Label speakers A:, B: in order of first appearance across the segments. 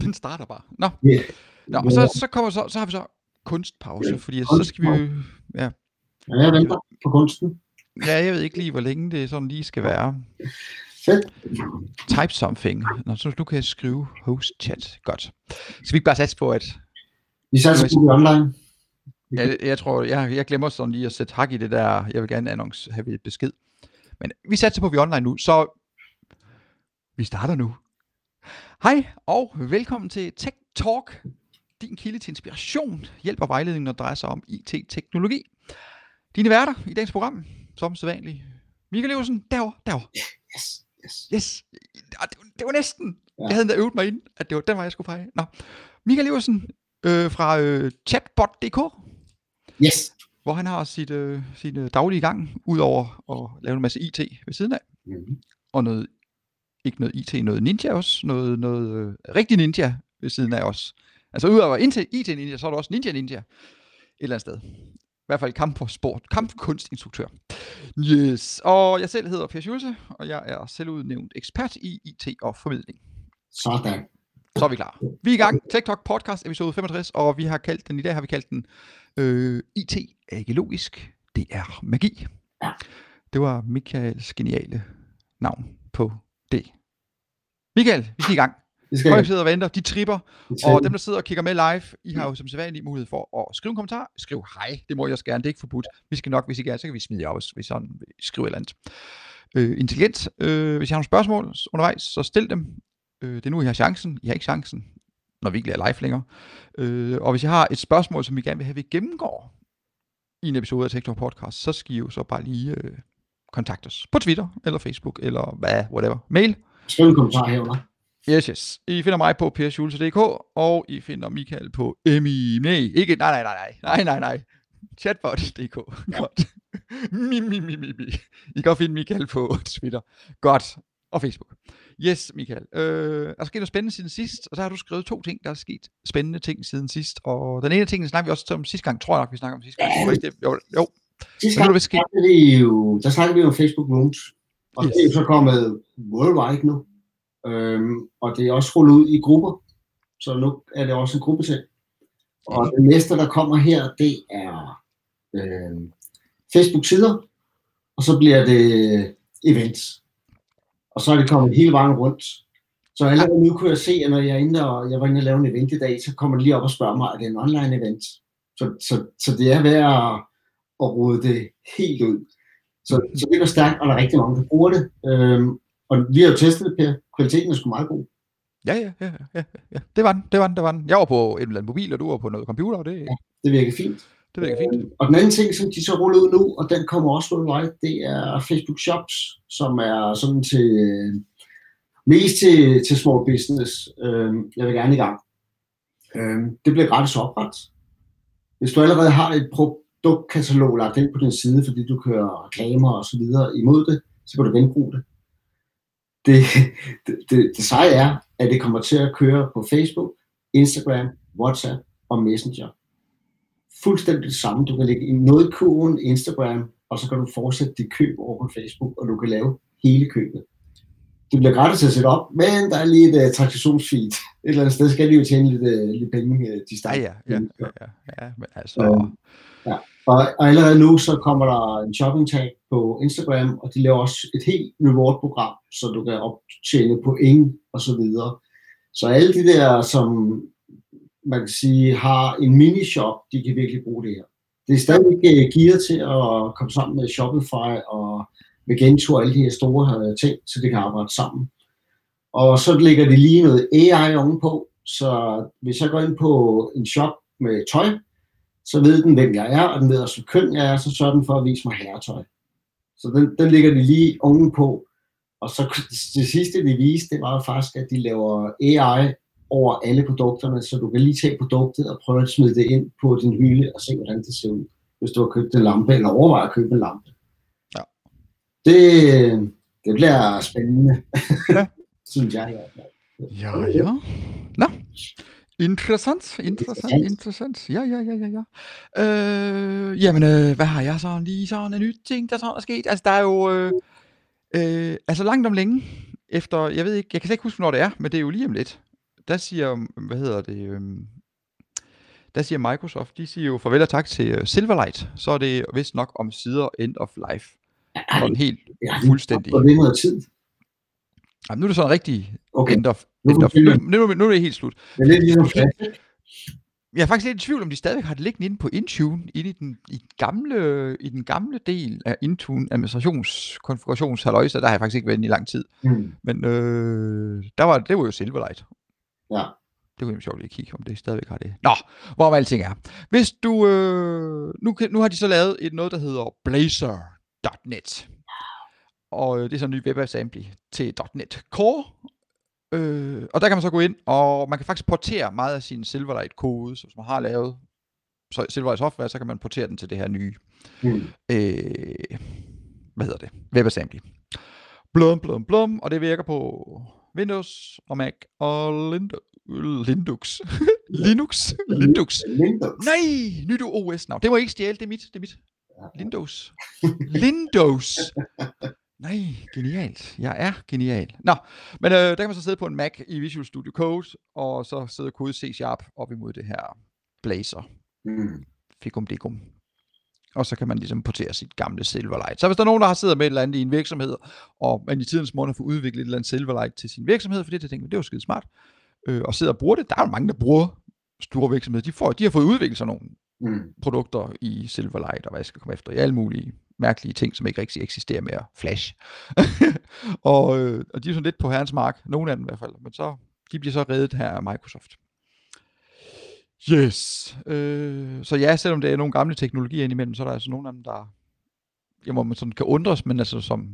A: Den starter bare. Nå.
B: Ja.
A: Nå, og så, så, kommer så, så har vi så kunstpause, fordi så skal vi jo, ja,
B: Ja, jeg venter på kunsten.
A: ja, jeg ved ikke lige, hvor længe det sådan lige skal være.
B: Fedt.
A: Type something. Nå, så nu kan skrive host chat. Godt. Skal vi ikke bare satse på, at
B: Vi satser på online.
A: Jeg, jeg tror, jeg, jeg glemmer sådan lige at sætte hak i det der, jeg vil gerne annonce, have et besked. Men vi satser på, at vi er online nu, så vi starter nu. Hej og velkommen til Tech Talk, din kilde til inspiration, hjælp og vejledning, når det drejer sig om IT-teknologi. Dine værter i dagens program, som sædvanligt, Michael Leversen, derovre, derovre.
B: Yes, yes.
A: Yes, det, var- det var næsten.
B: Ja.
A: Jeg havde endda øvet mig ind, at det var den vej, jeg skulle feje. Nå, Michael Leversen øh, fra øh, chatbot.dk,
B: Yes.
A: hvor han har sit, øh, sin øh, daglige gang, udover at lave en masse IT ved siden af,
B: Mm-hmm.
A: og noget, ikke noget IT, noget ninja også, noget, noget øh, rigtig ninja ved siden af os. Altså udover IT, IT ninja, så er der også ninja ninja et eller andet sted. I hvert fald kamp for sport, kampkunstinstruktør. Yes, og jeg selv hedder Per Schulze, og jeg er selvudnævnt ekspert i IT og formidling.
B: Sådan.
A: Så er vi klar. Vi er i gang. Talk podcast episode 65, og vi har kaldt den, i dag har vi kaldt den øh, IT er ikke logisk, det er magi.
B: Ja.
A: Det var Michaels geniale navn på det. Michael, vi skal i gang.
B: Det skal
A: Folk sidder og venter, de tripper, og dem, der sidder og kigger med live, I har jo som sædvanlig mulighed for at skrive en kommentar. Skriv hej, det må jeg også gerne, det er ikke forbudt. Vi skal nok, hvis I gerne, så kan vi smide jer også, hvis sådan vil skrive et eller andet. Øh, intelligent, øh, hvis I har nogle spørgsmål undervejs, så stil dem. Øh, det er nu, I har chancen. I har ikke chancen, når vi ikke er live længere. Øh, og hvis I har et spørgsmål, som I gerne vil have, vi gennemgår i en episode af TikTok Podcast, så skal I jo så bare lige øh, kontakte os på Twitter, eller Facebook, eller hvad, whatever. Mail,
B: Skriv en kommentar herunder.
A: Yes, yes. I finder mig på perschulze.dk, og I finder Michael på Emi. Nej, ikke, nej, nej, nej, nej, nej, nej. Chatbot.dk. Godt. Mi, mi, mi, mi, mi. I kan finde Michael på Twitter. Godt. Og Facebook. Yes, Michael. Øh, der er sket noget spændende siden sidst, og så har du skrevet to ting, der er sket spændende ting siden sidst. Og den ene tingene snakker vi også om sidste gang, tror jeg nok, vi snakker om sidste gang. Jo, jo.
B: Sidste gang
A: der
B: snakkede vi jo, der snakkede vi om Facebook Rooms. Og
A: Yes.
B: det er så kommet worldwide nu. Øhm, og det er også rullet ud i grupper. Så nu er det også en gruppeting. Og det næste, der kommer her, det er øhm, Facebook-sider. Og så bliver det events. Og så er det kommet hele vejen rundt. Så allerede nu kunne jeg se, at når jeg er inde og jeg var inde og lave en event i dag, så kommer de lige op og spørger mig, er det en online event? Så, så, så det er ved at, at rode det helt ud. Så, så det går stærkt, og der er rigtig mange, der bruger det. Øhm, og vi har jo testet det, Per. Kvaliteten er sgu meget god.
A: Ja, ja, ja, ja, ja. Det var den, det var den, det var den. Jeg var på en eller anden mobil, og du var på noget computer, og det,
B: Det virker fint.
A: det virker fint.
B: Og den anden ting, som de så ruller ud nu, og den kommer også worldwide, det er Facebook Shops, som er sådan til mest til, til small business. Øhm, jeg vil gerne i gang. Øhm, det bliver gratis opret. Hvis du allerede har et produktkatalog lagt ind på din side, fordi du kører reklamer og så videre imod det, så kan du genbruge det. Det, det, det, det seje er, at det kommer til at køre på Facebook, Instagram, WhatsApp og Messenger fuldstændig det samme. Du kan lægge i noget kurven Instagram, og så kan du fortsætte dit køb over på Facebook, og du kan lave hele købet. Det bliver gratis at sætte op, men der er lige et uh, transaktionsfeed. Et eller andet sted skal de jo tjene lidt, uh, lidt penge, uh, de
A: Ja,
B: starter.
A: ja, ja, ja, ja, ja, men altså,
B: Øhm, og, og allerede nu, så kommer der en shopping tag på Instagram, og de laver også et helt reward-program, så du kan optjene point og så videre. Så alle de der, som man kan sige, har en mini-shop, de kan virkelig bruge det her. Det er stadig øh, gear til at komme sammen med Shopify og Magento og alle de her store øh, ting, så det kan arbejde sammen. Og så lægger de lige noget AI ovenpå, så hvis jeg går ind på en shop med tøj, så ved den, hvem jeg er, og den ved også, hvor køn jeg er, så sørger den for at vise mig herretøj. Så den, den ligger de lige ovenpå. Og så det sidste, de viste, det var jo faktisk, at de laver AI over alle produkterne, så du kan lige tage produktet og prøve at smide det ind på din hylde og se, hvordan det ser ud, hvis du har købt en lampe, eller overvejer at købe en lampe.
A: Ja.
B: Det, det bliver spændende,
A: Ja.
B: synes jeg. i hvert fald.
A: Ja, ja. Nå. Interessant, interessant,
B: Interessant.
A: Ja, ja, ja, ja, ja. Øh, jamen, øh, hvad har jeg så lige sådan en nyt ting, der sådan er sket? Altså, der er jo, øh, øh, altså langt om længe, efter, jeg ved ikke, jeg kan slet ikke huske, hvornår det er, men det er jo lige om lidt. der siger, hvad hedder det, øhm, der siger Microsoft, de siger jo farvel og tak til øh, Silverlight, så er det vist nok om sider end of life. Sådan helt
B: Ja,
A: fuldstændig.
B: Er noget tid.
A: Jamen, nu er det sådan rigtig
B: Okay,
A: end of,
B: nu,
A: end of,
B: nu,
A: nu, nu, er det helt slut.
B: det er lidt ligesom.
A: Jeg er faktisk lidt i tvivl, om de stadigvæk har det liggende inde på Intune, inde i den, i den, gamle, i den gamle del af Intune administrationskonfigurationshalløjse. Der har jeg faktisk ikke været inde i lang tid.
B: Mm.
A: Men øh, der var, det var jo Silverlight.
B: Ja.
A: Det kunne jeg sjovt lige at kigge, om det stadigvæk har det. Nå, hvor alting er. Hvis du, øh, nu, nu har de så lavet et noget, der hedder Blazor.net. Og øh, det er så en ny webassembly til .NET Core. Øh, og der kan man så gå ind, og man kan faktisk portere meget af sin Silverlight-kode, hvis man har lavet så Silverlight software, så kan man portere den til det her nye
B: Mm.
A: øh, hvad hedder det, WebAssembly. Blum, blum, blum, og det virker på Windows og Mac og Lindo- Linux. Linux? Linux.
B: Windows.
A: Nej, nyt OS navn. Det må jeg ikke stjæle, det er mit, det er mit. Lindows. Lindows. Nej, genialt. Jeg er genial. Nå, men øh, der kan man så sidde på en Mac i Visual Studio Code, og så sidde kode C-Sharp op imod det her Blazor
B: Mm.
A: fikum dikum. Og så kan man ligesom portere sit gamle Silverlight. Så hvis der er nogen, der har siddet med et eller andet i en virksomhed, og man i tidens har fået udviklet et eller andet Silverlight til sin virksomhed, for det, det tænker det jo skide smart, øh, og sidder og bruger det. Der er jo mange, der bruger store virksomheder. De, får, de har fået udviklet sådan nogle
B: Mm.
A: produkter i Silverlight, og hvad jeg skal komme efter, i alle mulige mærkelige ting, som ikke rigtig eksisterer mere. Flash. og, øh, og de er sådan lidt på herrens mark, nogle af dem i hvert fald, men så, de bliver så reddet her af Microsoft. Yes. Øh, så ja, selvom det er nogle gamle teknologier indimellem, så er der altså nogle af dem, der jeg må man sådan kan undres, men altså som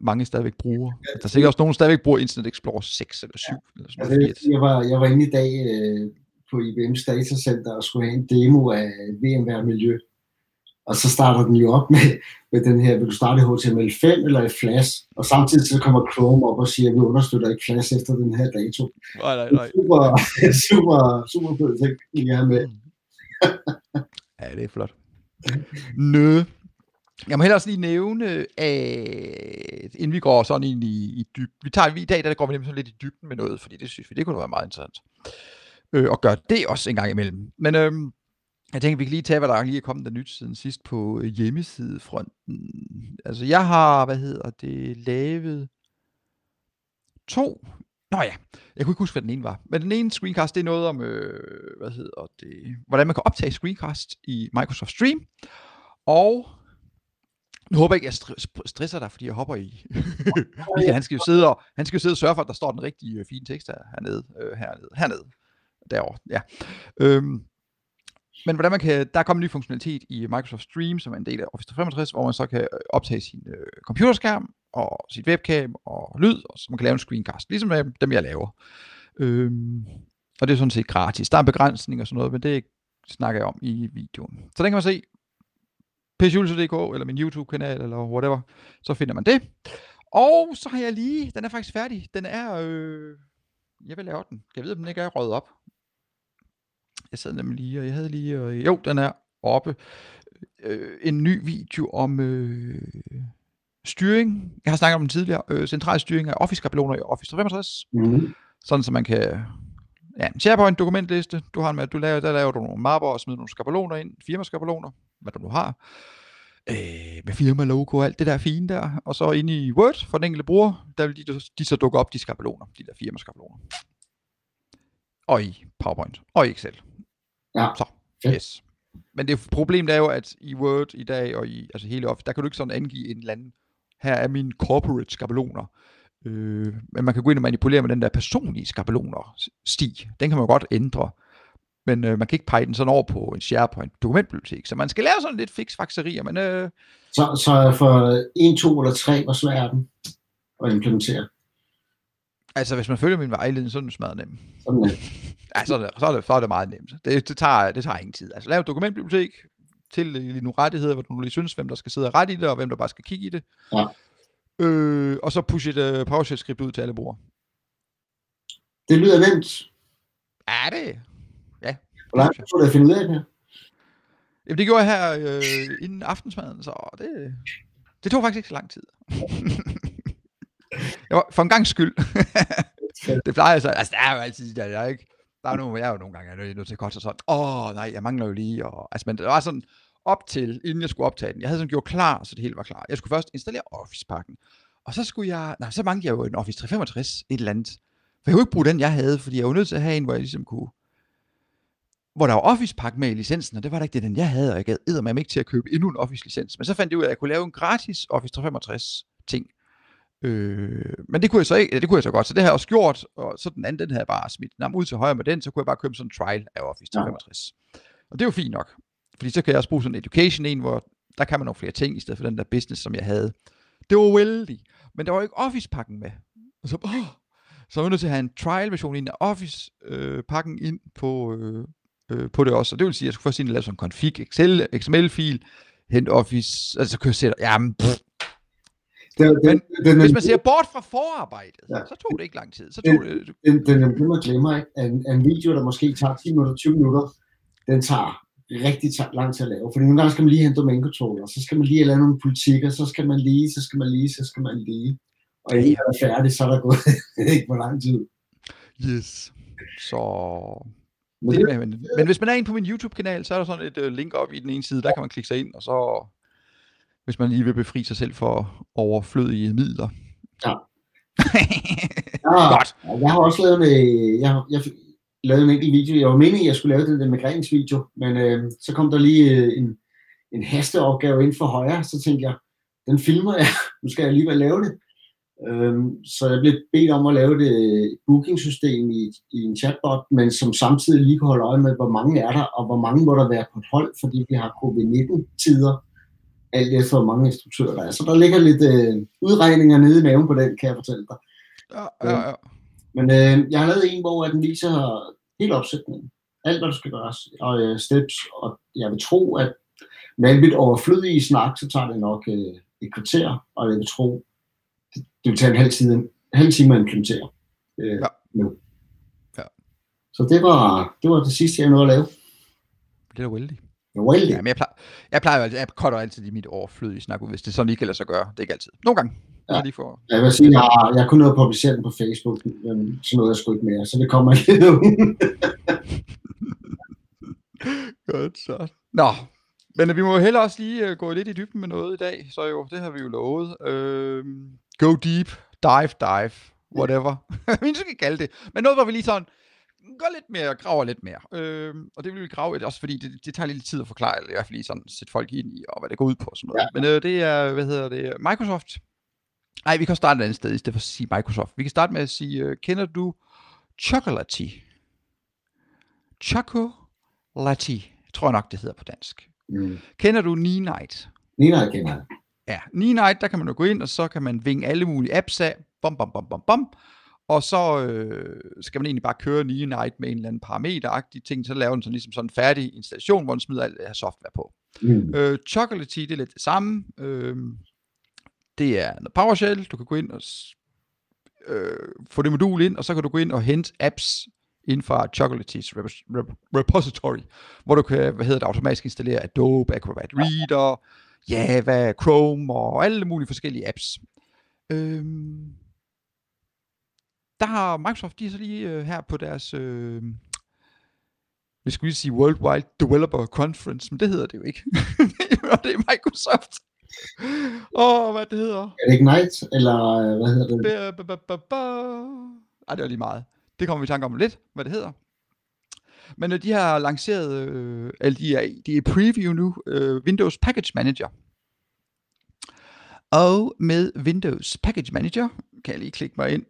A: mange stadigvæk bruger. Der er sikkert også nogen, der stadigvæk bruger Internet Explorer 6 eller 7 eller sådan
B: Altså,
A: noget.
B: jeg, var, jeg var inde i dag øh, på IBM's datacenter og skulle have en demo af VMware Miljø. Og så starter den jo op med, med den her, vil du starte i HTML5 eller i Flash? Og samtidig så kommer Chrome op og siger, at vi understøtter ikke Flash efter den her dato.
A: Nej, nej, nej.
B: Super, super, super fed ting, lige have med.
A: Ja, det er flot. Nø. Jeg må hellere også lige nævne, at inden vi går sådan ind i, i dybden, vi tager i dag, der går vi nemlig sådan lidt i dybden med noget, fordi det synes vi, det kunne være meget interessant. Øh, og gøre det også en gang imellem. Men øhm, jeg tænker, vi kan lige tage, hvad der lige er kommet der nyt siden sidst på øh, hjemmesidefronten. Altså, jeg har, hvad hedder det, lavet to Nå ja, jeg kunne ikke huske, hvad den ene var. Men den ene screencast, det er noget om, øh, hvad hedder det, hvordan man kan optage screencast i Microsoft Stream. Og nu håber jeg ikke, at jeg str- stresser dig, fordi jeg hopper i. Michael, han skal jo sidde og, han skal jo sidde og sørge for, at der står den rigtige øh, fine tekst hernede, øh, hernede, hernede, derovre, ja. Øhm, men hvordan man kan, der er kommet en ny funktionalitet i Microsoft Stream, som er en del af Office 365, hvor man så kan øh, optage sin øh, computerskærm og sit webcam og lyd, og så man kan lave en screencast, ligesom øh, dem jeg laver. Øhm, og det er sådan set gratis. Der er en begrænsning og sådan noget, men det snakker jeg om i videoen. Så den kan man se psjulse.dk eller min YouTube-kanal eller whatever, så finder man det. Og så har jeg lige, den er faktisk færdig. Den er, øh, jeg vil lave den. Jeg ved, om den ikke er røget op. Jeg sad nemlig lige, og jeg havde lige, øh, jo, den er oppe. Øh, en ny video om øh, styring. Jeg har snakket om den tidligere. Øh, central styring af Office-skabeloner i Office 365.
B: Mm.
A: Sådan, så man kan... Ja, SharePoint dokumentliste. Du har med, du laver, der laver du nogle mapper og smider nogle skabeloner ind. Firmaskabeloner, hvad du nu har. Øh, med firma-logo og alt det der fine der. Og så inde i Word for den enkelte bruger, der vil de, de så dukke op, de skabeloner. De der firmaskabeloner. Og i PowerPoint. Og i Excel.
B: Ja.
A: Så, yes. Men det problemet er jo, at i Word i dag, og i altså hele Office, der kan du ikke sådan angive en eller anden, her er mine corporate skabeloner. Øh, men man kan gå ind og manipulere med den der personlige skabeloner sti. Den kan man godt ændre. Men øh, man kan ikke pege den sådan over på en SharePoint dokumentbibliotek. Så man skal lave sådan lidt fiksfakserier, men øh,
B: Så, så for 1, 2 eller 3, hvor svær er den at implementere?
A: altså hvis man følger min vejledning, så er den smadret nem.
B: Sådan.
A: Ja, så er det, så er det, så er det meget nemt. Det, det, tager, det tager ingen tid. Altså lav et dokumentbibliotek, til nogle rettigheder, hvor du lige synes, hvem der skal sidde og rette i det, og hvem der bare skal kigge i det.
B: Ja.
A: Øh, og så push et uh, PowerShell-skript ud til alle brugere.
B: Det lyder nemt.
A: Ja, det... Ja.
B: Hvor langt det at finde ud af det?
A: Jamen, det gjorde jeg her øh, inden aftensmaden, så det, det tog faktisk ikke så lang tid. jeg var, for en gang skyld. det plejer så, altså der er jo altid, der, der er ikke, der er nogle, jeg er jo nogle gange jeg er nødt til at koste sådan, åh oh, nej, jeg mangler jo lige, og, altså, men det var sådan, op til, inden jeg skulle optage den, jeg havde sådan gjort klar, så det hele var klar. Jeg skulle først installere Office-pakken, og så skulle jeg, nej, så manglede jeg jo en Office 365, et eller andet. For jeg kunne ikke bruge den, jeg havde, fordi jeg var nødt til at have en, hvor jeg ligesom kunne, hvor der var Office-pakke med i licensen, og det var da ikke det, den jeg havde, og jeg gad mig ikke til at købe endnu en Office-licens. Men så fandt jeg ud af, at jeg kunne lave en gratis Office 365 ting. Øh, men det kunne jeg så ikke, det kunne jeg så godt, så det har jeg også gjort, og så den anden, den havde jeg bare smidt nam ud til højre med den, så kunne jeg bare købe sådan en trial af Office 365. Ja. Og det er jo fint nok, fordi så kan jeg også bruge sådan en education en, hvor der kan man nogle flere ting, i stedet for den der business, som jeg havde. Det var vældig, men der var ikke Office-pakken med. Og så, åh, så var jeg nødt til at have en trial-version ind af Office-pakken øh, ind på, øh, øh, på det også. Og det vil sige, at jeg skulle først ind og lave sådan en config Excel, XML-fil, hente Office, altså så kan jeg sætte, jamen, pff, den, den, Men den, hvis man ser bort fra forarbejdet, ja. så tog det ikke lang tid. Så tog
B: den, det, den, den, den, man glemmer ikke. En, en video, der måske tager 10 minutter, 20 minutter, den tager rigtig lang tid at lave. Fordi nogle gange skal man lige hente domain controller, så skal man lige lave nogle politikker, så skal man lige, så skal man lige, så skal man lige. Og inden man er færdig, så er der gået ikke hvor lang tid.
A: Yes. Så... Men, det, det, men, men hvis man er inde på min YouTube-kanal, så er der sådan et uh, link op i den ene side, der kan man klikke sig ind, og så hvis man lige vil befri sig selv for overflødige midler.
B: Ja. ja Godt. Jeg har også lavet, med, jeg, jeg lavet en enkelt video. Jeg var meningen, at jeg skulle lave den der migrænsvideo, men øh, så kom der lige øh, en, en hasteopgave ind for højre, så tænkte jeg, den filmer jeg, nu skal jeg alligevel lave det. Øhm, så jeg blev bedt om at lave det booking-system i, i en chatbot, men som samtidig lige kan holde øje med, hvor mange er der, og hvor mange må der være på et hold, fordi vi har covid-19-tider alt efter hvor mange instruktører der er. Så der ligger lidt øh, udregninger nede i maven på den, kan jeg fortælle dig.
A: Ja, ja, ja.
B: Men øh, jeg har lavet en, hvor den viser hele opsætningen. Alt, hvad der skal gøres, og øh, steps, og jeg vil tro, at med lidt overflødige snak, så tager det nok øh, et kvarter, og jeg vil tro, det, det vil tage en halv, tid, en halv time at implementere øh, ja. nu. Ja. Så det var, det var det sidste, jeg nåede at lave.
A: Det er da ja, men jeg plejer, jeg plejer altid, jeg cutter altid i mit overflødige snak ud, hvis det sådan ikke lade sig gøre. Det er ikke altid. Nogle gange.
B: Ja. Jeg, lige for... jeg vil sige, jeg, har, jeg kunne noget publicere den på Facebook, men sådan noget jeg sgu ikke mere, så det kommer ikke
A: Godt så. Nå, men vi må heller også lige uh, gå lidt i dybden med noget i dag, så jo, det har vi jo lovet. Uh, go deep, dive, dive, whatever. vi skal kalde det. Men noget, hvor vi lige sådan, går lidt mere, graver lidt mere. Øh, og det vil vi grave også, fordi det, det tager lidt tid at forklare, eller i hvert fald lige sådan sætte folk ind i, og hvad det går ud på og sådan noget. Ja. Men øh, det er, hvad hedder det, Microsoft. Nej, vi kan starte et andet sted, i stedet for at sige Microsoft. Vi kan starte med at sige, øh, kender du Chocolatey? Chocolatey, tror jeg nok, det hedder på dansk. Mm. Kender du Night?
B: Night kender jeg.
A: Ja, Night, der kan man jo gå ind, og så kan man vinge alle mulige apps af, bom, bom, bom, bom, bom, og så øh, skal man egentlig bare køre Night med en eller anden parameteragtig ting, så laver den sådan ligesom sådan en færdig installation, hvor den smider alt det her software på. Mm. Øh, Chocolatey, det er lidt det samme. Øh, det er noget PowerShell, du kan gå ind og øh, få det modul ind, og så kan du gå ind og hente apps inden fra Chocolate's rep- rep- repository, hvor du kan, hvad hedder det, automatisk installere Adobe, Acrobat Reader, Java, Chrome og alle mulige forskellige apps. Øh, der har Microsoft, de så lige øh, her på deres, øh, vi skulle lige sige Worldwide Developer Conference, men det hedder det jo ikke. det er Microsoft. Åh, oh, hvad det hedder.
B: Er det Ignite, eller øh, hvad hedder det?
A: Ej, det er lige meget. Det kommer vi i tanke om lidt, hvad det hedder. Men øh, de har lanceret, øh, eller de er, de er preview nu, øh, Windows Package Manager. Og med Windows Package Manager, kan jeg lige klikke mig ind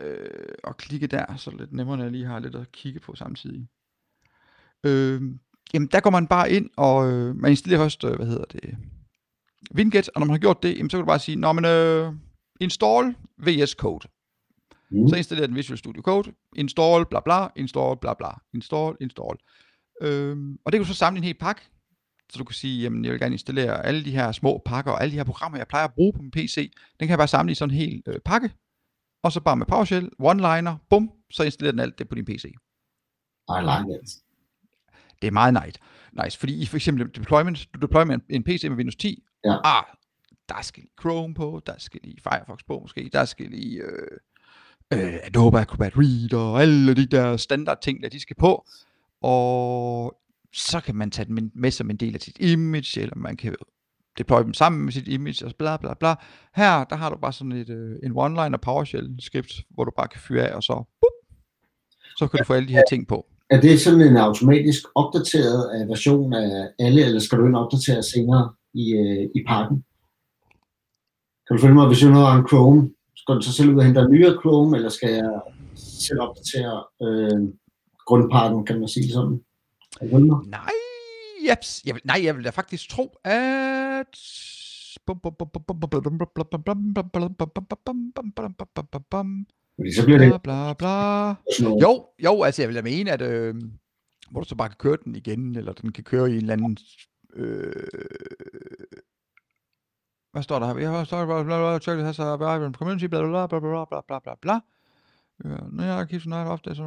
A: øh, og klikke der, så lidt nemmere, når jeg lige har lidt at kigge på samtidig. Øh, jamen, der går man bare ind, og øh, man installerer først, øh, hvad hedder det, Winget, og når man har gjort det, jamen, så kan du bare sige, nå, men øh, install VS Code. Mm. Så installerer den Visual Studio Code, install, bla bla, install, bla bla, install, install. Øhm, og det kan du så samle en hel pakke, så du kan sige, jamen jeg vil gerne installere alle de her små pakker, og alle de her programmer, jeg plejer at bruge på min PC, den kan jeg bare samle i sådan en hel øh, pakke, og så bare med PowerShell, one-liner, bum, så installerer den alt det på din PC.
B: I like it.
A: Det er meget nice. nice fordi i for eksempel deployment, du deployer med en, PC med Windows 10, ja. ah, der skal lige Chrome på, der skal lige Firefox på måske, der skal lige øh, øh, Adobe Acrobat Reader og alle de der standard ting, der de skal på. Og så kan man tage dem med som en del af sit image, eller man kan deploy dem sammen med sit image, og bla bla bla. Her, der har du bare sådan et, øh, en one-liner PowerShell script, hvor du bare kan fyre af, og så, bup, så kan du få alle de her ting på.
B: Er det sådan en automatisk opdateret version af alle, eller skal du ind og opdatere senere i, øh, i pakken? Kan du følge mig, hvis jeg nu har en Chrome, skal du så selv ud og hente en nyere Chrome, eller skal jeg selv opdatere øh, grundpakken, kan man sige sådan?
A: Nej, jeps. Jeg vil, nej, jeg vil da faktisk tro, at...
B: Fordi så bliver det...
A: Bla, bla, bla. Jo, jo, altså jeg vil da mene, at øh, hvor du så bare kan køre den igen, eller den kan køre i en eller anden... Øh, hvad står der her? Vi har startet bla bla bla, check has arrived in community, bla bla bla bla bla bla bla bla. Yeah, keeps an eye off this. If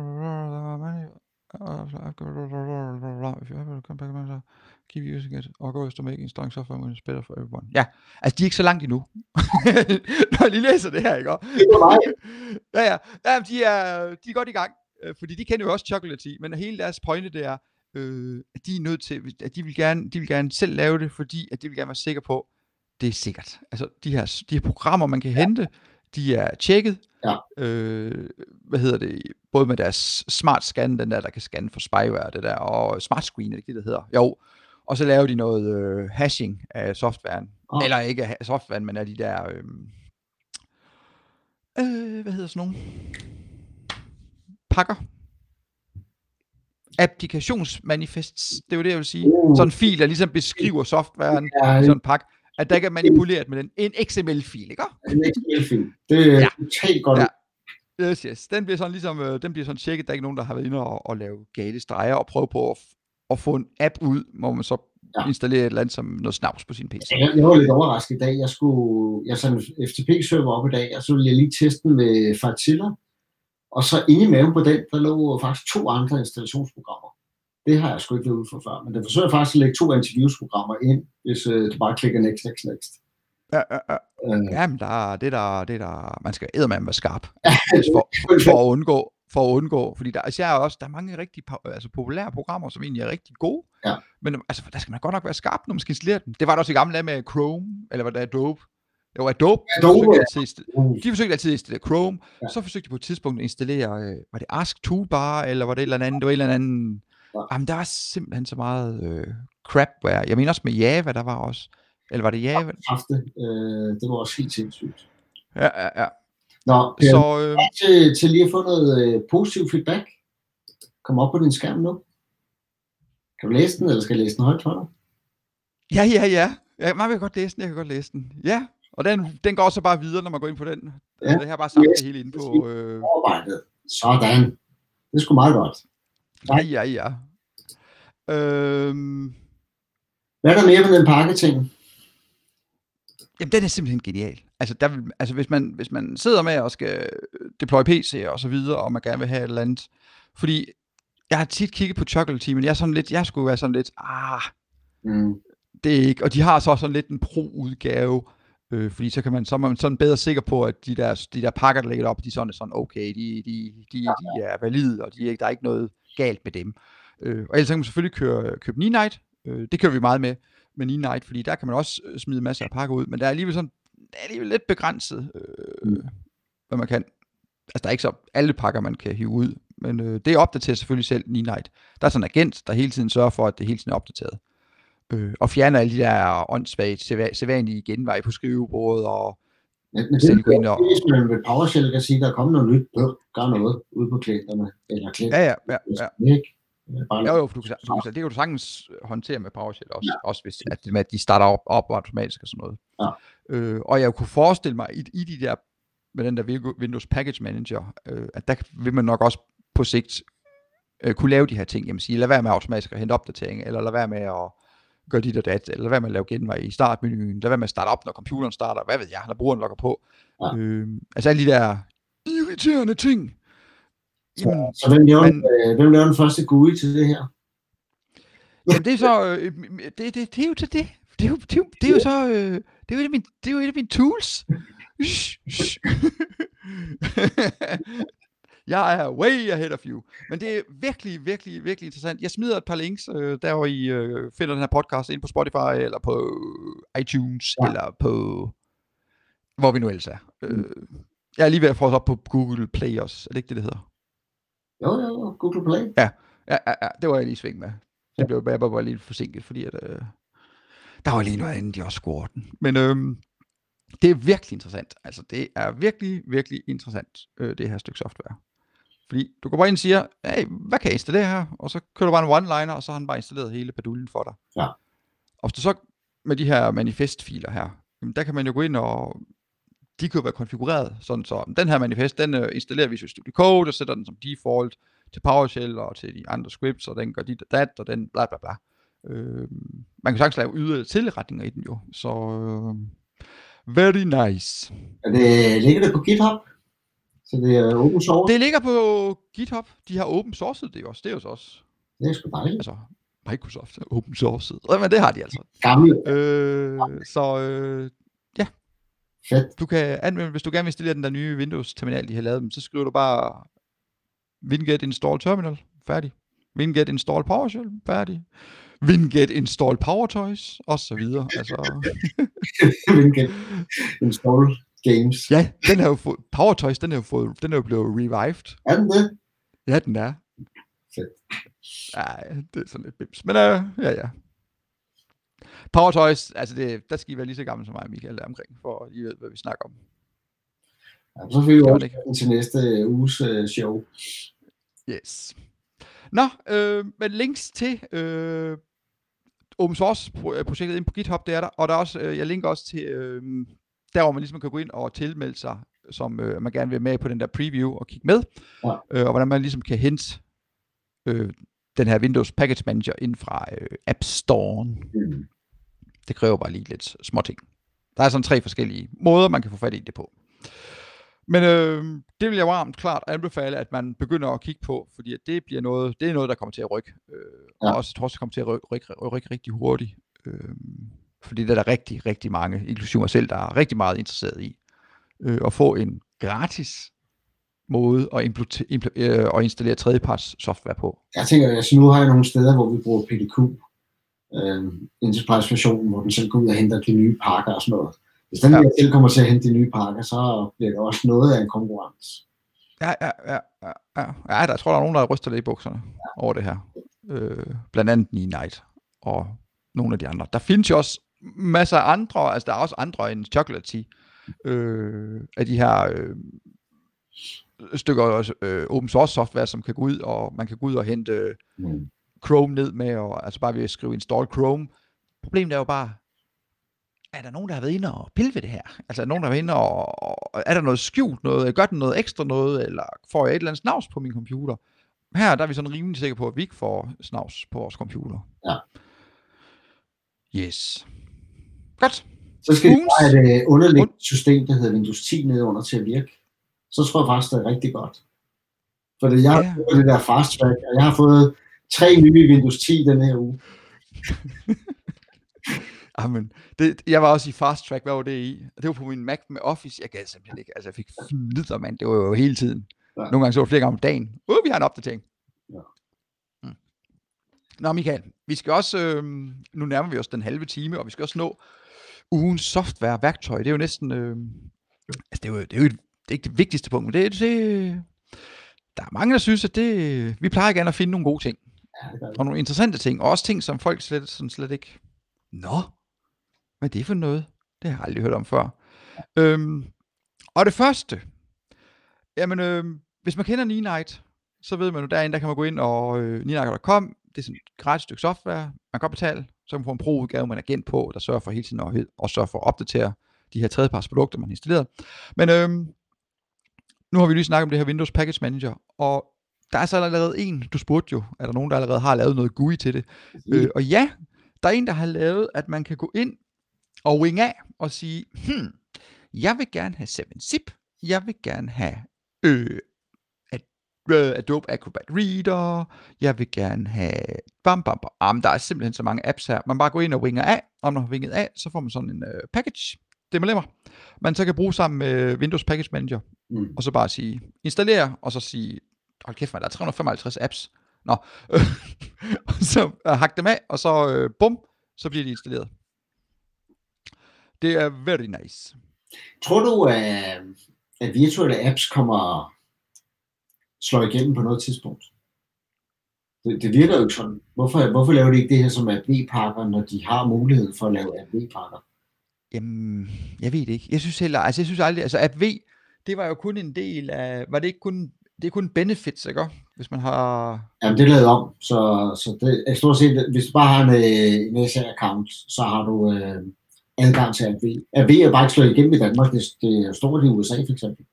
A: you ever come back, so keep using it, or goes to making strong software when it's better for everyone. Ja, altså de er ikke så langt endnu. Når de læser det her, ikke? ja, ja. ja de, er, de er godt i gang, fordi de kender jo også Chocolatey, men hele deres pointe det er, øh, at de er nødt til, at de vil, gerne, de vil gerne selv lave det, fordi at de vil gerne være sikre på, det er sikkert. Altså de her, de her programmer, man kan ja. hente, de er tjekket.
B: Ja.
A: Øh, hvad hedder det? Både med deres smart scan, den der, der kan scanne for spyware, det der, og smart screen, er det ikke det, der hedder? Jo. Og så laver de noget øh, hashing af softwaren. Oh. Eller ikke af softwaren, men af de der... Øh, øh, hvad hedder sådan nogle? Pakker. Applikationsmanifests, det er jo det, jeg vil sige. Uh. Sådan en fil, der ligesom beskriver softwaren ja, i sådan en pakke at der ikke er manipuleret med den. En XML-fil, ikke?
B: En XML-fil. Det er ja. helt godt. Ja.
A: Yes, yes. Den bliver sådan ligesom, øh, den bliver sådan tjekket, der er ikke nogen, der har været inde og, og lave gale streger og prøve på at, at få en app ud, hvor man så ja. installerer et eller andet som noget snavs på sin PC.
B: Jeg, jeg var lidt overrasket i dag. Jeg skulle, jeg sådan FTP-server op i dag, og så ville jeg lige teste den med Fartilla. Og så inde i maven på den, der lå faktisk to andre installationsprogrammer. Det har jeg sgu ikke været ude for før, men den forsøger faktisk at lægge to antivirusprogrammer ind, hvis øh, du bare klikker next, next, next.
A: Ja, ja, ja. Øh. Jamen, der, det der, det der, man skal eddermame være skarp, for, for, at undgå, for at undgå, fordi der, altså, jeg er også, der er mange rigtig altså, populære programmer, som egentlig er rigtig gode,
B: ja.
A: men altså, der skal man godt nok være skarp, når man skal installere dem. Det var der også i gamle dage med Chrome, eller hvad der er Adobe. Det var Adobe,
B: Adobe
A: de, forsøgte altid, de forsøgte altid at installere Chrome, ja. så forsøgte de på et tidspunkt at installere, øh, var det Ask Toolbar, eller var det et eller andet, det var et eller andet, Ja. Jamen, der var simpelthen så meget øh, crapware. Jeg mener også med Java, der var også. Eller var det Java?
B: Ja, det. Øh, det var også helt sindssygt.
A: Ja, ja, ja.
B: Nå, Per, så, øh, til, til lige at få noget øh, positiv feedback. Kom op på din skærm nu. Kan du læse den, eller skal jeg læse den højt for dig?
A: Ja, ja, ja. Jeg, man vil godt læse den, jeg kan godt læse den. Ja, og den, den går så bare videre, når man går ind på den. Ja. Det har bare sagt yes. hele ind på... Øh...
B: Sådan. Det er sgu meget godt.
A: Ja, ja, ja. Øhm...
B: Hvad er der mere med den pakketing?
A: Jamen, den er simpelthen genial. Altså, der vil, altså hvis, man, hvis man sidder med og skal deploy PC og så videre, og man gerne vil have et eller andet, fordi jeg har tit kigget på Chocolate men jeg er sådan lidt, jeg skulle være sådan lidt, ah,
B: mm.
A: det er ikke, og de har så sådan lidt en pro-udgave, øh, fordi så kan man, så er man sådan bedre sikker på, at de der, de der pakker, der ligger op, de sådan er sådan, okay, de, de, de, de er valide, og de, der er ikke noget, galt med dem. Øh, og ellers kan man selvfølgelig køre, købe Night. Øh, det kører vi meget med, med Night, fordi der kan man også øh, smide masser af pakker ud, men der er alligevel sådan, det er alligevel lidt begrænset, øh, mm. hvad man kan. Altså, der er ikke så alle pakker, man kan hive ud, men øh, det opdaterer selvfølgelig selv Night. Der er sådan en agent, der hele tiden sørger for, at det hele tiden er opdateret. Øh, og fjerner alle de der åndssvagt, sædvanlige genveje på skrivebordet og
B: men, men det, det, det, og... hvis man med PowerShell kan sige, at der er kommet noget nyt, gør noget ude på klienterne, eller klienter.
A: Ja, ja, ja. ja. Ikke? Bare jo, jo, for du kan, du kan, det kan du sagtens håndtere med PowerShell også, ja. også hvis at, at de starter op, op automatisk og sådan noget.
B: Ja.
A: Øh, og jeg kunne forestille mig, i, i de der, med den der Windows Package Manager, øh, at der vil man nok også på sigt øh, kunne lave de her ting. Jamen sige, lad være med automatisk at hente opdatering, eller lad være med at gør dit og dat, eller hvad med at lave genvej i startmenuen, lad være med at starte op, når computeren starter, hvad ved jeg, når brugeren logger på. Ja. Øh, altså alle de der irriterende ting.
B: Jamen, så, så hvem, laver, man, øh, hvem laver den første GUI til det her?
A: Jamen det er så, øh, det, det, det er jo til det. Det er jo, det det er jo så, øh, det er jo et af mine, det er jo et af mine tools. jeg er way ahead of you. Men det er virkelig, virkelig, virkelig interessant. Jeg smider et par links, øh, der hvor I øh, finder den her podcast ind på Spotify, eller på iTunes, ja. eller på hvor vi nu ellers er. Øh, jeg er lige ved at få os op på Google Play også. Er det ikke det, det hedder?
B: Jo, jo, jo. Google Play.
A: Ja, ja, ja, ja det var jeg lige sving med. Det blev jeg bare lidt forsinket, fordi at, øh, der var lige noget andet, de også skulle ordne. Men øh, det er virkelig interessant. Altså, det er virkelig, virkelig interessant, øh, det her stykke software. Fordi du går bare ind og siger, hey, hvad kan jeg installere her? Og så kører du bare en one-liner, og så har han bare installeret hele baduljen for dig.
B: Ja.
A: Og hvis du så med de her manifestfiler her, jamen der kan man jo gå ind og de kan jo være konfigureret sådan så den her manifest, den uh, installerer vi i Studio Code og sætter den som default til PowerShell og til de andre scripts, og den gør dit og dat, og den bla bla bla. Øh, man kan sagtens lave yderligere tilretninger i den jo, så øh, very nice.
B: Er det, ligger det på GitHub? Så det er open source?
A: Det ligger på GitHub. De har open sourced det også. Det er jo så også.
B: Det er sgu dejligt.
A: Altså, Microsoft er open sourced. Ja, men det har de altså.
B: Gamle.
A: Øh, så øh, ja.
B: Fedt.
A: Du kan anvende, hvis du gerne vil installere den der nye Windows-terminal, de har lavet dem, så skriver du bare winget install terminal, færdig. Winget install PowerShell, færdig. Winget install PowerToys, og så videre. Altså,
B: Winget install games.
A: ja, den har jo fået, PowerToys, den er jo, fået, den er jo blevet revived.
B: Er den det?
A: Ja, den er.
B: Fedt.
A: Ja, det er sådan lidt bims. Men øh, ja, ja. PowerToys, altså det, der skal I være lige så gammel som mig, Michael, der omkring, for I ved, hvad vi snakker om.
B: Ja, så fik vi
A: ikke.
B: til næste uges uh, show.
A: Yes. Nå, øh, men links til øh, open source øh, projektet ind på GitHub, det er der, og der er også, øh, jeg linker også til, øh, der hvor man ligesom kan gå ind og tilmelde sig, som øh, man gerne vil med på den der preview og kigge med,
B: Ja.
A: øh, og hvordan man ligesom kan hente øh, den her Windows Package Manager ind fra øh, App Store.
B: Mm.
A: Det kræver bare lige lidt små ting. Der er sådan tre forskellige måder, man kan få fat i det på. Men øh, det vil jeg varmt klart anbefale, at man begynder at kigge på, fordi at det bliver noget, det er noget, der kommer til at rykke. Øh, ja. Og også, jeg tror også, det kommer til at rykke, rykke, rykke, rykke rigtig hurtigt. Øh, fordi der er der rigtig, rigtig mange, inklusive mig selv, der er rigtig meget interesseret i øh, at få en gratis måde at, impl- impl- øh, at installere tredjeparts software på.
B: Jeg tænker, altså nu har jeg nogle steder, hvor vi bruger PDQ, øh, Enterprise-versionen, hvor den selv går ud og henter de nye pakker og sådan noget. Hvis den
A: Ja.
B: ja. selv kommer til at hente de nye pakker, så bliver det også noget af en konkurrence.
A: Ja, ja, ja, ja, ja. ja der, jeg tror, der er nogen, der ryster lidt i bukserne over det her. Øh, blandt andet Knee Knight og nogle af de andre. Der findes jo også masser af andre, altså der er også andre end Chocolate Tea, øh, af de her øh, stykker øh, open source software, som kan gå ud, og man kan gå ud og hente øh,
B: Mm.
A: Chrome ned med, og altså bare ved at skrive install Chrome. Problemet er jo bare, er der nogen, der har været inde og pille ved det her? Altså er der nogen, der har været inde og, og er der noget skjult noget? Gør den noget ekstra noget? Eller får jeg et eller andet snavs på min computer? Her der er vi sådan rimelig sikre på, at vi ikke får snavs på vores computer.
B: Ja.
A: Yes. Godt.
B: Så skal vi
A: Ugens-
B: bare have et underliggende system, der hedder Windows 10 nede under til at virke. Så tror jeg faktisk, det er rigtig godt. For det, jeg har
A: Ja.
B: fået det der fast track, og jeg har fået tre nye Windows 10 den her uge.
A: Amen. Det, jeg var også i fast track. Hvad var det i? Det var på min Mac med Office. Jeg gad simpelthen ikke. Altså, jeg fik fnider, mand. Det var jo hele tiden.
B: Ja.
A: Nogle gange så det flere gange om dagen. Uh, vi har en opdatering.
B: Ja.
A: Mm. Nå, Michael. Vi skal også, øh, nu nærmer vi os den halve time, og vi skal også nå ugens software-værktøj. Det er jo næsten, øh, altså det er jo, det er jo et, det er ikke det vigtigste punkt, men det, det, der er mange, der synes, at det, vi plejer gerne at finde nogle gode ting
B: Ja,
A: og nogle interessante ting, og også ting, som folk slet, sådan slet ikke... Nå, hvad er det for noget? Det har jeg aldrig hørt om før. Øhm, og det første, jamen, øhm, hvis man kender Night, så ved man jo, derinde, der kan man gå ind og øh, Night.com, det er sådan et gratis stykke software, man kan godt betale, så kan man få en pro-udgave med en agent på, der sørger for hele tiden at, og sørger for at opdatere de her tredjeparts produkter, man har installeret. Men øhm, nu har vi lige snakket om det her Windows Package Manager, og der er så allerede en, du spurgte jo, er der nogen, der allerede har lavet noget GUI til det? Øh, og ja, der er en, der har lavet, at man kan gå ind og wing af og sige, hmm, jeg vil gerne have 7-zip, jeg vil gerne have øh, øh, Adobe Acrobat Reader, jeg vil gerne have bam, bam, bam. Jamen, der er simpelthen så mange apps her. Man bare går ind og winger af, og når man har winget af, så får man sådan en øh, package. DMLM'er, man så kan bruge sammen med Windows Package Manager,
B: Mm.
A: og så bare sige, installere, og så sige, hold kæft, man, der er 355 apps. Nå, og så uh, hak dem af, og så øh, bum, så bliver de installeret. Det er very nice.
B: Tror du, at, at virtuelle apps kommer slår igennem på noget tidspunkt? Det, det virker jo ikke sådan. Hvorfor, hvorfor laver de ikke det her som AV-pakker, når de har muligheden for at lave AV-pakker?
A: Jamen, jeg ved det ikke. Jeg synes heller, altså jeg synes aldrig, altså AV, det var jo kun en del af, var det ikke kun, det er kun benefits, ikke? Hvis man har,
B: Jamen, det er lavet om, så, så det er stort set, hvis du bare har en, øh, en SA-account, så har du øh, adgang til AV. AV er bare ikke slået igennem i Danmark, det, det er stort i USA for eksempel.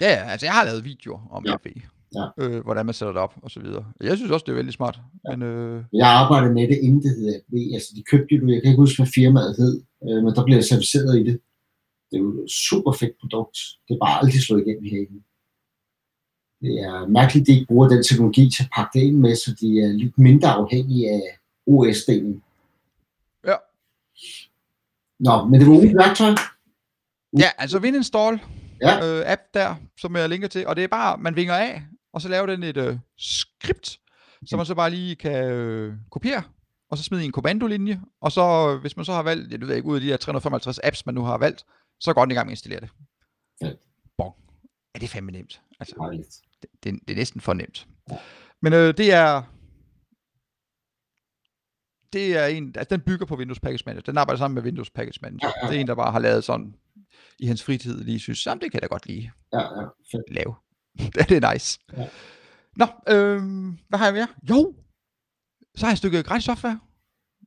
A: ja, ja, altså jeg har lavet videoer om
B: Ja.
A: AV,
B: Ja.
A: øh, hvordan man sætter det op, og så videre. Jeg synes også, det er vældig smart, men øh,
B: Jeg arbejdede med det, inden det hed AV. Altså, de købte det, jeg kan ikke huske, hvad firmaet hed, øh, men der blev jeg certificeret i det. Det er jo et super fedt produkt. Det er bare aldrig slået igennem herinde. Det er mærkeligt, at de ikke bruger den teknologi til at pakke det ind med, så de er lidt mindre afhængige af OS-delen.
A: Ja.
B: Nå, men det var ugens værktøj.
A: ja, altså Wininstall,
B: Ja.
A: øh, app der, som jeg linker til, og det er bare, man vinger af, og så laver den et øh, skript, som man så bare lige kan øh, kopiere, og så smide i en kommandolinje, og så, øh, hvis man så har valgt, jeg ved ikke, ud af de her 355 apps, man nu har valgt, så går den i gang med at installere det.
B: Fedt.
A: Bon. Ja, det er fandme nemt. Altså, det, det, det er næsten for nemt.
B: Ja.
A: Men øh, det er, det er en, altså den bygger på Windows Package Manager. Den arbejder sammen med Windows Package Manager.
B: Ja, ja,
A: Det er en, der bare har lavet sådan, i hans fritid lige synes, jamen det kan jeg da godt lige
B: Ja, ja, fedt.
A: lave. det er nice.
B: Ja.
A: Nå, øhm, hvad har jeg mere? Jo, så har jeg et stykke gratis software.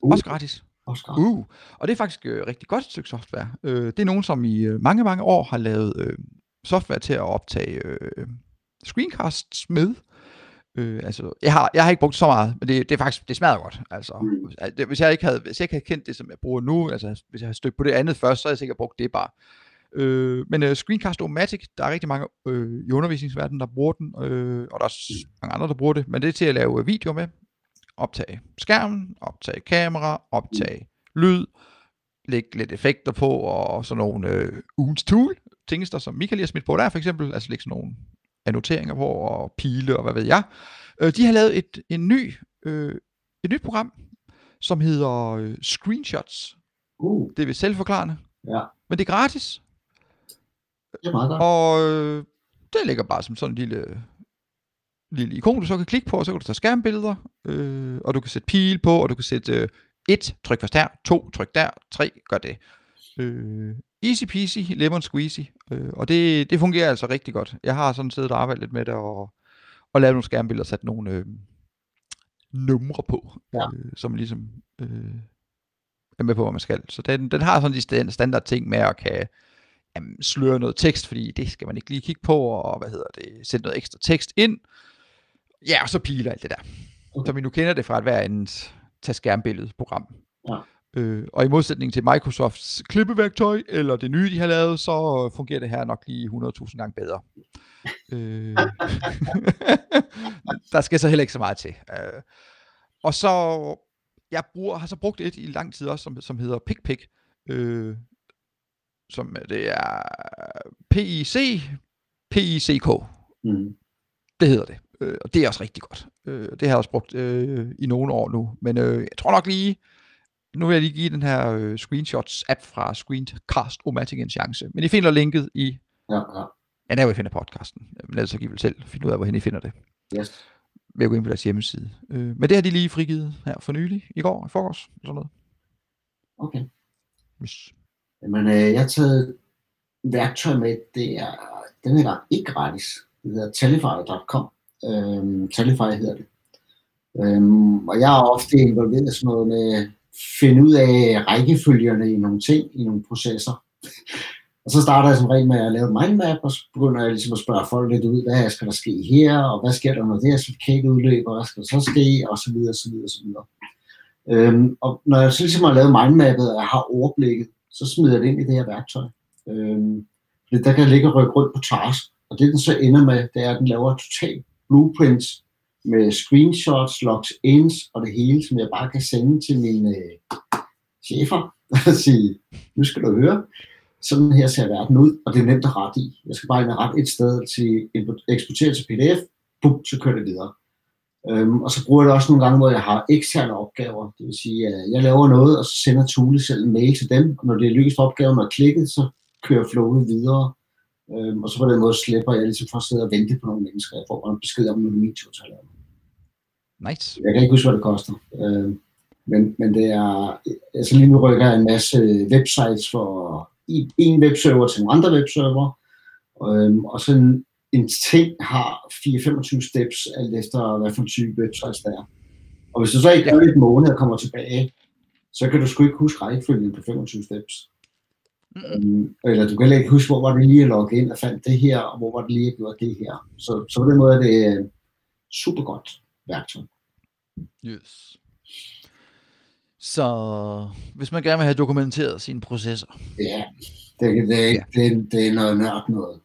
B: Uh.
A: Også gratis.
B: Også.
A: Uh, og det er faktisk øh, rigtig godt stykke software. Øh, det er nogen, som i øh, mange, mange år har lavet øh, software til at optage øh, screencasts med. Øh, altså, jeg har, jeg har ikke brugt så meget, men det, det er faktisk, det smager godt. Altså,
B: Mm.
A: Hvis, jeg ikke havde, hvis jeg ikke havde kendt det, som jeg bruger nu, altså hvis jeg havde stødt på det andet først, så havde jeg sikkert brugt det bare. Øh, men øh, Screencast-O-Matic, der er rigtig mange øh, i undervisningsverdenen, der bruger den, øh, og der er også mange andre, der bruger det, men det er til at lave øh, video med, optage skærmen, optage kamera, optage lyd, lægge lidt effekter på, og sådan nogle øh, ugens tool, tingester, som Michael lige har smidt på der for eksempel, altså lægge sådan nogle annoteringer på, og pile, og hvad ved jeg. Øh, de har lavet et, en ny, øh, et nyt program, som hedder øh, Screenshots.
B: Uh,
A: Det er vist selvforklarende,
B: ja,
A: men det er gratis,
B: det er meget godt.
A: og øh, det ligger bare som sådan en lille, lille ikon, du så kan klikke på, og så kan du tage skærmbilleder, øh, og du kan sætte pil på, og du kan sætte øh, et, tryk først her, to, tryk der, tre, gør det. Øh, easy peasy, lemon squeezy, øh, og det, det fungerer altså rigtig godt. Jeg har sådan siddet og arbejdet lidt med det, og, og lavet nogle skærmbilleder og sat nogle øh, numre på,
B: Ja.
A: øh, som ligesom øh, er med på, hvad man skal. Så den, den har sådan de stand- standard ting med at kan jamen, sløre noget tekst, fordi det skal man ikke lige kigge på, og hvad hedder det, sætte noget ekstra tekst ind. Ja, og så piler alt det der.
B: Okay.
A: Okay. Så vi nu kender det fra et hver andet tag skærmbillede program.
B: Ja.
A: Øh, og i modsætning til Microsofts klippeværktøj, eller det nye, de har lavet, så øh, fungerer det her nok lige 100.000 gange bedre. øh, der skal så heller ikke så meget til. Øh, og så, jeg bruger, har så brugt et i lang tid også, som, som hedder PicPic, øh, som det er PIC, PICK,
B: Mm.
A: det hedder det. Øh, og det er også rigtig godt. Øh, det har jeg også brugt øh, i nogle år nu. Men øh, jeg tror nok lige, nu vil jeg lige give den her øh, screenshots-app fra Screencast-O-Matic en chance. Men I finder linket i,
B: Ja, ja.
A: ja, der hvor I finder podcasten. Men ellers så kan I vel selv finde ud af, hvorhen I finder det.
B: Yes.
A: Ved at gå ind på deres hjemmeside. Øh, men det har de lige frigivet her for nylig, i går, i forgårs, sådan noget.
B: Okay.
A: Yes.
B: Men øh, jeg har taget værktøj med, det er den gang ikke gratis. Det hedder Talify.com. Øhm, Talify hedder det. Øhm, og jeg er ofte involveret i sådan noget med finde ud af rækkefølgerne i nogle ting, i nogle processer. Og så starter jeg som regel med at lave mindmap, og så begynder jeg ligesom at spørge folk lidt ud, hvad skal der ske her, og hvad sker der, når det her certifikat udløber, hvad skal der så ske, og så videre, så videre, så videre. Øhm, og når jeg så ligesom har lavet mindmappet, og jeg har overblikket, så smider jeg det ind i det her værktøj. Øhm, fordi der kan ligge og rykke rundt på task, og det den så ender med, det er, at den laver total blueprints med screenshots, logs ins og det hele, som jeg bare kan sende til mine øh, chefer og sige, nu skal du høre. sådan her ser verden ud, og det er nemt at rette i. Jeg skal bare ind og rette et sted til eksportere til PDF, bum, så kører det videre. Øhm, og så bruger jeg det også nogle gange, hvor jeg har eksterne opgaver. Det vil sige, at jeg laver noget, og så sender Tule selv en mail til dem, og når det er lykkedes for opgaven at klikke, så kører flowet videre. Øhm, og så på den måde slipper jeg ligesom for at sidde og vente på nogle mennesker. Jeg får en besked om, når min tur tager
A: Nice.
B: Jeg kan ikke huske, hvad det koster. Øhm, men, men det er, altså lige nu rykker jeg en masse websites for en webserver til nogle andre webserver, øhm, og sådan en ting har 4-25 steps, alt efter hvad for en type websites der er. Og hvis du så ikke gør et måned og kommer tilbage, så kan du sgu ikke huske rækkefølgen på 25 steps. Mm-hmm. eller du kan heller ikke huske, hvor var det lige at logge ind og fandt det her, og hvor var det lige at gøre det her. Så, så på den måde er det super godt værktøj.
A: Yes. Så hvis man gerne vil have dokumenteret sine processer.
B: Ja, det, det, det, ja. det, det er noget nørd noget.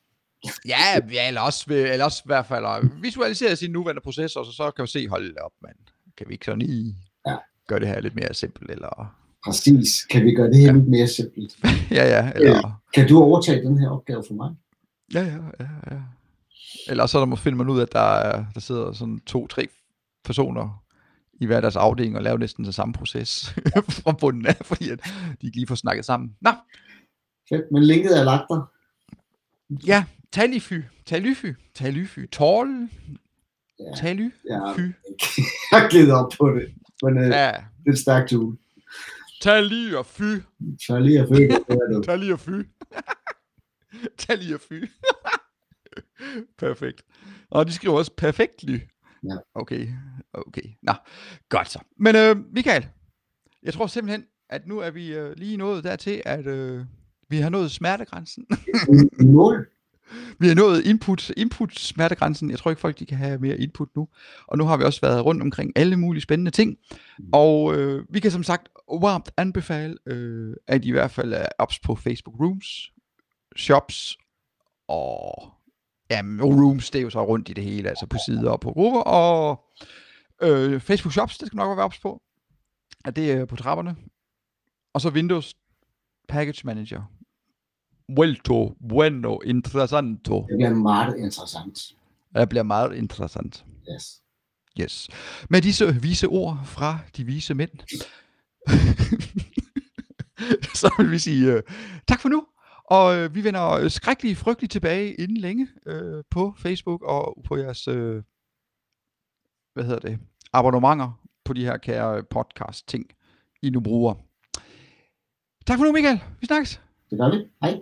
A: Ja, ja eller, også, eller også i hvert fald visualisere sine nuværende processer, så, så kan vi se, hold op, man. Kan vi ikke sådan lige ja. gøre det her lidt mere simpelt? Eller...
B: Præcis. Kan vi gøre det her ja. lidt mere simpelt?
A: ja, ja. Eller...
B: Kan du overtage den her opgave for mig?
A: Ja, ja, ja. ja. Eller så der må finde man ud af, at der, der sidder sådan to-tre personer i hver deres afdeling og lave næsten den samme proces fra bunden af, fordi at de ikke lige får snakket sammen. Nå.
B: Fedt, men linket er lagt der.
A: Ja, talify, talify, talify, tål, ja. talify. Ja,
B: jeg har glædet op på det, men uh, ja. det er et stærkt tool.
A: Tali og fy.
B: Tali og fy.
A: Tali og fy. Tali og fy. Perfekt. Og de skriver også perfektly.
B: Ja.
A: Okay, okay. Nå, godt så. Men øh, Michael, jeg tror simpelthen, at nu er vi øh, lige nået dertil, at øh, vi har nået smertegrænsen.
B: Mål.
A: vi har nået input, input smertegrænsen. Jeg tror ikke folk de kan have mere input nu. Og nu har vi også været rundt omkring alle mulige spændende ting. Og øh, vi kan som sagt varmt anbefale, øh, at I i hvert fald er ops på Facebook Rooms, Shops og ja, Rooms, det er jo så rundt i det hele, altså på sider og på grupper, og øh, Facebook Shops, det skal nok være ops på, at det er på trapperne. Og så Windows Package Manager. Vuelto, bueno, interessanto.
B: Det bliver meget interessant.
A: Det bliver meget interessant.
B: Yes.
A: Yes. Med disse vise ord fra de vise mænd, så vil vi sige uh, tak for nu. Og øh, vi vender øh, skrækkeligt frygteligt tilbage inden længe øh, på Facebook og på jeres, øh, hvad hedder det, abonnementer på de her kære podcast ting, I nu bruger. Tak for nu, Michael. Vi snakkes.
B: Det gør vi. Hej.